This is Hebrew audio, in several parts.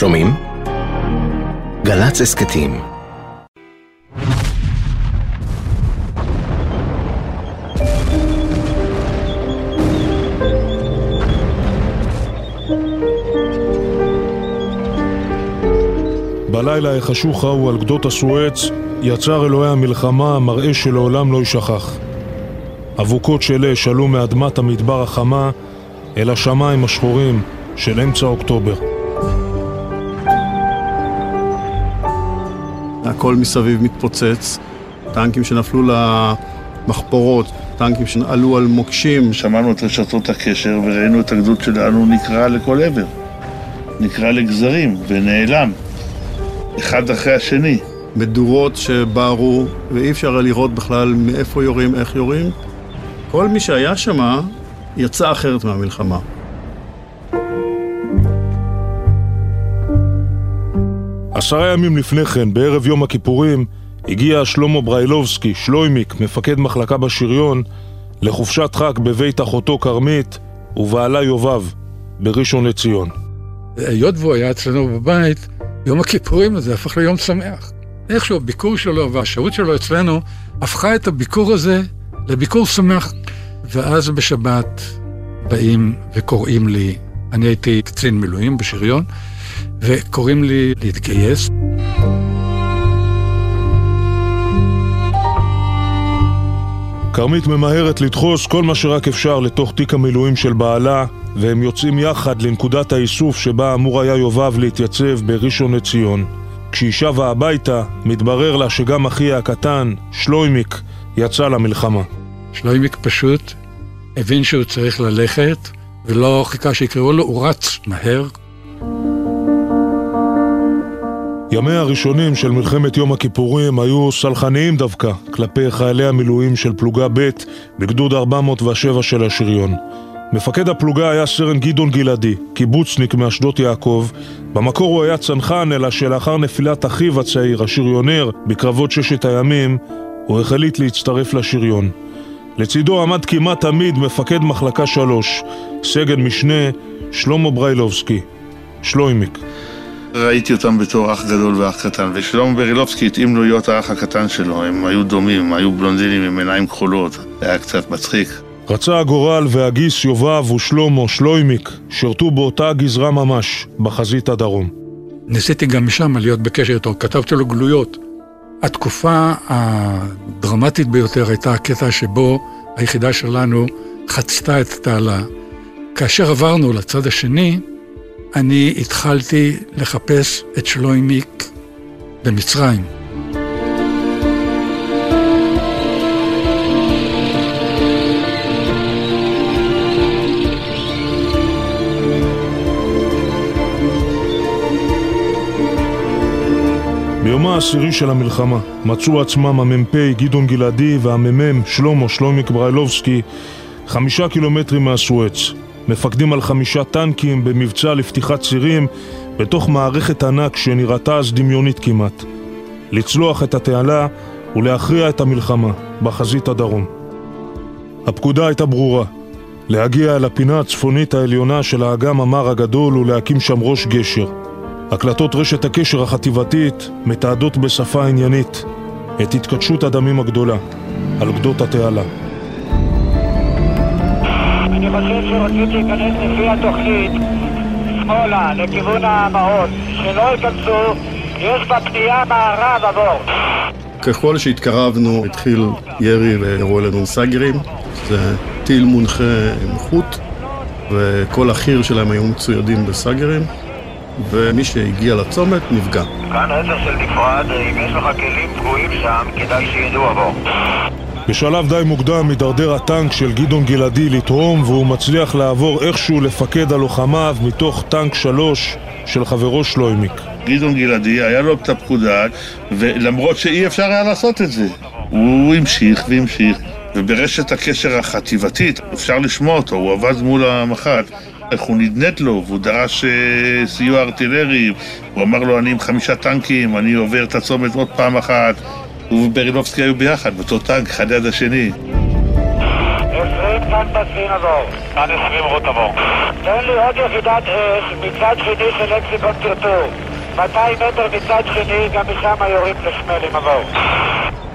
שומעים? גל"צ הסכתים בלילה החשוך ההוא על גדות הסואץ יצר אלוהי המלחמה מראה שלעולם לא יישכח. אבוקות של אש עלו מאדמת המדבר החמה אל השמיים השחורים של אמצע אוקטובר. הכל מסביב מתפוצץ, טנקים שנפלו למחפורות, טנקים שעלו על מוקשים. שמענו את רשתות הקשר וראינו את הגדוד שלנו נקרע לכל עבר. נקרע לגזרים ונעלם, אחד אחרי השני. מדורות שבערו, ואי אפשר היה לראות בכלל מאיפה יורים, איך יורים. כל מי שהיה שם יצא אחרת מהמלחמה. עשרה ימים לפני כן, בערב יום הכיפורים, הגיע שלמה בריילובסקי, שלוימיק, מפקד מחלקה בשריון, לחופשת חג בבית אחותו כרמית ובעלה יובב, בראשון לציון. היות והוא היה אצלנו בבית, יום הכיפורים הזה הפך ליום שמח. איכשהו הביקור שלו והשהות שלו אצלנו הפכה את הביקור הזה לביקור שמח. ואז בשבת באים וקוראים לי, אני הייתי קצין מילואים בשריון, וקוראים לי להתגייס. כרמית ממהרת לדחוס כל מה שרק אפשר לתוך תיק המילואים של בעלה, והם יוצאים יחד לנקודת האיסוף שבה אמור היה יובב להתייצב בראשון לציון. כשהיא שבה הביתה, מתברר לה שגם אחיה הקטן, שלוימיק, יצא למלחמה. שלוימיק פשוט הבין שהוא צריך ללכת, ולא חיכה שיקראו לו, הוא רץ מהר. ימיה הראשונים של מלחמת יום הכיפורים היו סלחניים דווקא כלפי חיילי המילואים של פלוגה ב' בגדוד 407 של השריון. מפקד הפלוגה היה סרן גדעון גלעדי, קיבוצניק מאשדות יעקב. במקור הוא היה צנחן, אלא שלאחר נפילת אחיו הצעיר, השריונר, בקרבות ששת הימים, הוא החליט להצטרף לשריון. לצידו עמד כמעט תמיד מפקד מחלקה שלוש, סגן משנה שלמה בריילובסקי, שלוימיק. ראיתי אותם בתור אח גדול ואח קטן, ושלמה ברילובסקי התאים לו להיות האח הקטן שלו, הם היו דומים, היו בלונדינים עם עיניים כחולות, זה היה קצת מצחיק. רצה הגורל והגיס יובב ושלמה, שלוימיק, שירתו באותה גזרה ממש, בחזית הדרום. ניסיתי גם משם להיות בקשר איתו, כתבתי לו גלויות. התקופה הדרמטית ביותר הייתה הקטע שבו היחידה שלנו חצתה את התעלה. כאשר עברנו לצד השני, אני התחלתי לחפש את שלוימיק במצרים. ביומה העשירי של המלחמה מצאו עצמם המ"פ גדעון גלעדי והמ"מ שלמה שלומיק בריילובסקי חמישה קילומטרים מהסואץ מפקדים על חמישה טנקים במבצע לפתיחת צירים בתוך מערכת ענק שנראתה אז דמיונית כמעט לצלוח את התעלה ולהכריע את המלחמה בחזית הדרום. הפקודה הייתה ברורה להגיע אל הפינה הצפונית העליונה של האגם המר הגדול ולהקים שם ראש גשר הקלטות רשת הקשר החטיבתית מתעדות בשפה עניינית את התקדשות הדמים הגדולה על גדות התעלה. אני חושב שרוצים להיכנס לפי התוכנית שמאלה, לכיוון המעוז. שלא ייכנסו, יש בפנייה מערב עבור. ככל שהתקרבנו, התחיל ירי וירו אלינו סאגרים. זה טיל מונחה עם חוט, וכל החי"ר שלהם היו מצוידים בסאגרים. ומי שהגיע לצומת נפגע. כאן עשר של נפרד, אם יש לך כלים פגועים שם, כדאי שידעו עבור. בשלב די מוקדם מידרדר הטנק של גדעון גלעדי לתרום והוא מצליח לעבור איכשהו לפקד הלוחמיו מתוך טנק שלוש של חברו שלוימיק. גדעון גלעדי, היה לו את הפקודה, ולמרות שאי אפשר היה לעשות את זה. הוא המשיך והמשיך, וברשת הקשר החטיבתית, אפשר לשמוע אותו, הוא עבד מול המח"ט. איך הוא נדנד לו, והוא דרש אה, סיוע ארטילרי, הוא אמר לו, אני עם חמישה טנקים, אני עובר את הצומת עוד פעם אחת. הוא וברילובסקי היו ביחד, באותו טנק, אחד ליד השני. 20 כאן בסין עבור. כאן 20 רות עבור. תן לי עוד יחידת אש מצד שני של לקסיקון טרטור. 200 מטר מצד שני, גם משם יורים לשמלים עבור.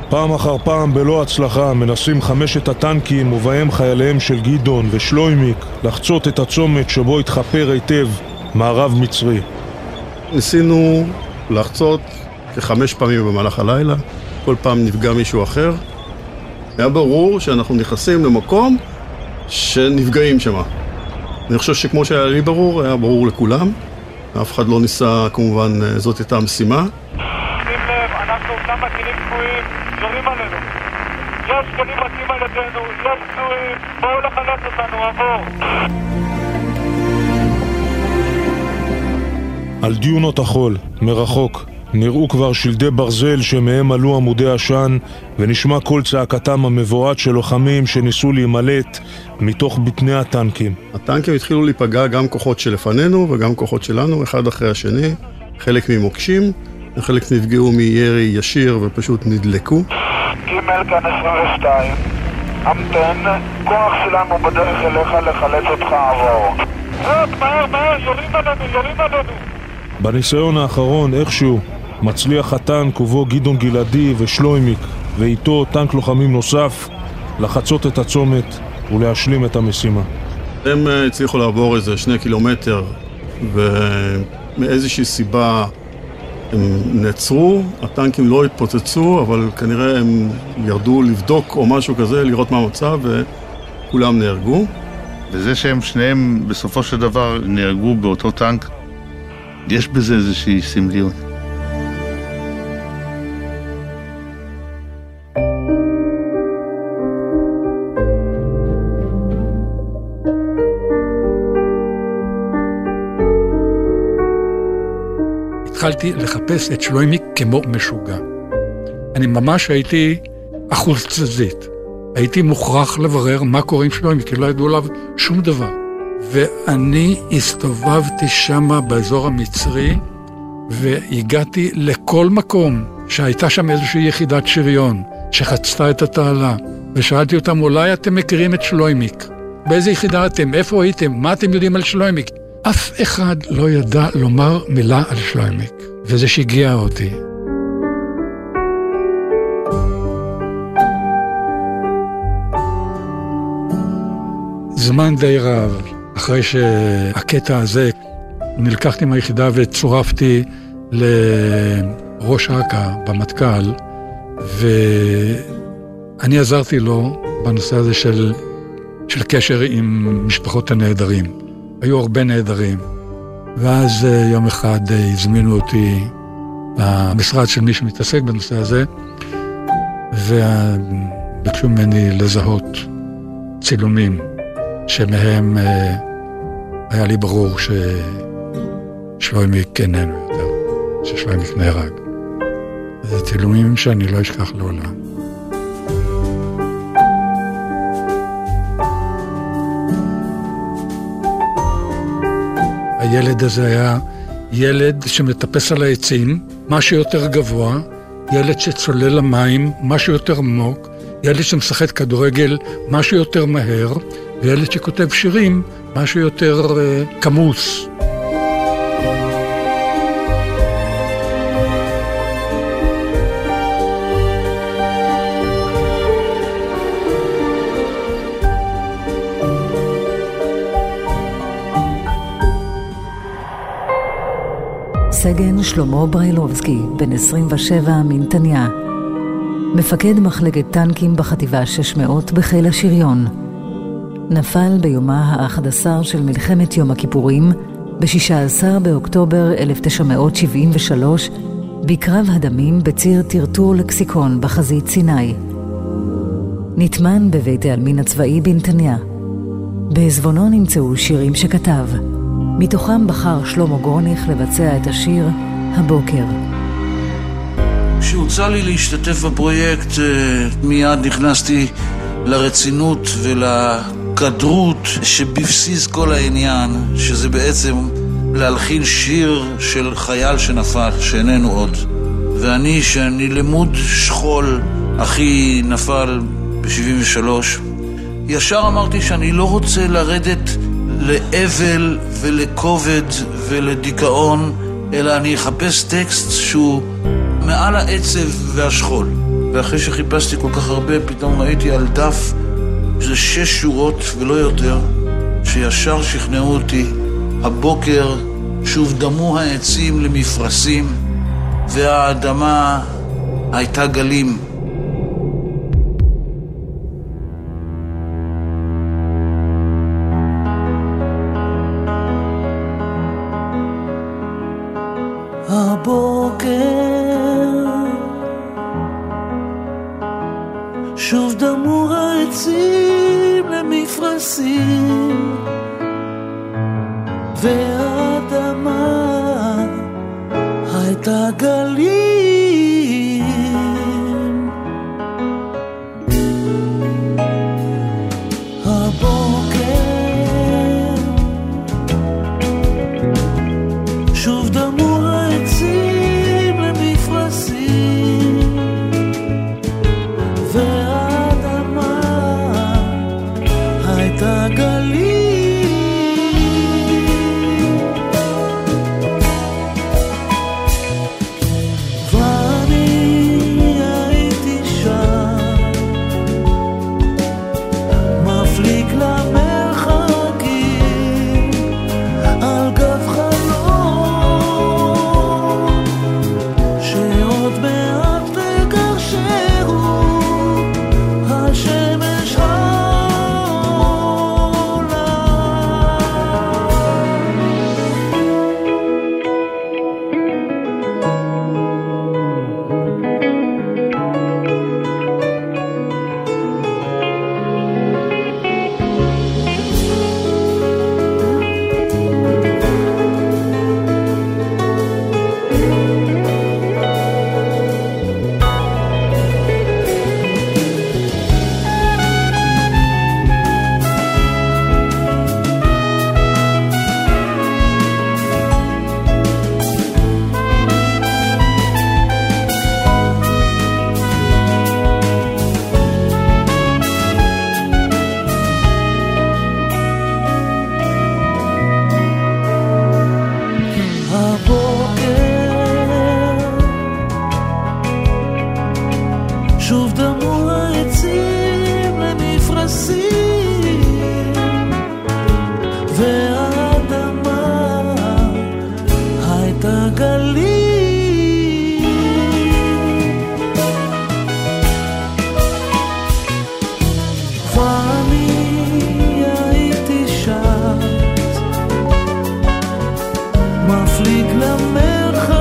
פעם אחר פעם, בלא הצלחה, מנסים חמשת הטנקים ובהם חייליהם של גדעון ושלוימיק לחצות את הצומת שבו התחפר היטב מערב מצרי. ניסינו לחצות כחמש פעמים במהלך הלילה, כל פעם נפגע מישהו אחר. היה ברור שאנחנו נכנסים למקום שנפגעים שם. אני חושב שכמו שהיה לי ברור, היה ברור לכולם. אף אחד לא ניסה, כמובן, זאת הייתה המשימה. שים לב, אנחנו כמה טילים תקועים, יורים עלינו. יש טילים רצים על ידינו, יש פצועים, בואו לחלץ אותנו, עבור. על דיונות החול, מרחוק, נראו כבר שלדי ברזל שמהם עלו עמודי עשן ונשמע קול צעקתם המבועת של לוחמים שניסו להימלט מתוך בטני הטנקים. הטנקים התחילו להיפגע גם כוחות שלפנינו וגם כוחות שלנו, אחד אחרי השני, חלק ממוקשים, וחלק נפגעו מירי ישיר ופשוט נדלקו. ג' כאן 22, המתן, כוח שלנו בדרך אליך לחלץ אותך עבור. מהר, מהר, יורים עלינו, יורים עלינו. בניסיון האחרון, איכשהו, מצליח הטנק ובו גדעון גלעדי ושלוימיק, ואיתו טנק לוחמים נוסף, לחצות את הצומת ולהשלים את המשימה. הם אה, הצליחו לעבור איזה שני קילומטר, ומאיזושהי סיבה הם נעצרו, הטנקים לא התפוצצו, אבל כנראה הם ירדו לבדוק או משהו כזה, לראות מה המצב, וכולם נהרגו. וזה שהם שניהם בסופו של דבר נהרגו באותו טנק, יש בזה איזושהי סמליות. התחלתי לחפש את שלוימיק כמו משוגע. אני ממש הייתי אחוז תזזית. הייתי מוכרח לברר מה קורה עם שלוימיק, כי לא ידעו עליו שום דבר. ואני הסתובבתי שמה באזור המצרי, והגעתי לכל מקום שהייתה שם איזושהי יחידת שריון שחצתה את התעלה, ושאלתי אותם, אולי אתם מכירים את שלוימיק? באיזה יחידה אתם? איפה הייתם? מה אתם יודעים על שלוימיק? אף אחד לא ידע לומר מילה על שלוימיק, וזה שיגע אותי. זמן די רב, אחרי שהקטע הזה, נלקחתי מהיחידה וצורפתי לראש אכ"א במטכ"ל, ואני עזרתי לו בנושא הזה של, של קשר עם משפחות הנעדרים. היו הרבה נעדרים. ואז יום אחד הזמינו אותי למשרד של מי שמתעסק בנושא הזה, וביקשו ממני לזהות צילומים שמהם היה לי ברור ששלוימיק איננו יותר, ששלוימיק נהרג. זה צילומים שאני לא אשכח לעולם. הילד הזה היה ילד שמטפס על העצים, משהו יותר גבוה, ילד שצולל למים, משהו יותר עמוק, ילד שמשחק כדורגל, משהו יותר מהר, וילד שכותב שירים, משהו יותר uh, כמוס. סגן שלמה בריילובסקי, בן 27 מנתניה. מפקד מחלקת טנקים בחטיבה 600 בחיל השריון. נפל ביומה ה-11 של מלחמת יום הכיפורים, ב-16 באוקטובר 1973, בקרב הדמים בציר טרטור לקסיקון בחזית סיני. נטמן בבית העלמין הצבאי בנתניה. בעזבונו נמצאו שירים שכתב. מתוכם בחר שלמה גורניך לבצע את השיר "הבוקר". כשהוצע לי להשתתף בפרויקט, מיד נכנסתי לרצינות ולכדרות שבבסיס כל העניין, שזה בעצם להלחין שיר של חייל שנפל, שאיננו עוד. ואני, שאני למוד שכול, אחי נפל ב-73, ישר אמרתי שאני לא רוצה לרדת לאבל ולכובד ולדיכאון, אלא אני אחפש טקסט שהוא מעל העצב והשכול. ואחרי שחיפשתי כל כך הרבה, פתאום ראיתי על דף, זה שש שורות ולא יותר, שישר שכנעו אותי, הבוקר שוב דמו העצים למפרשים, והאדמה הייתה גלים. והאדמה מפליג למרחב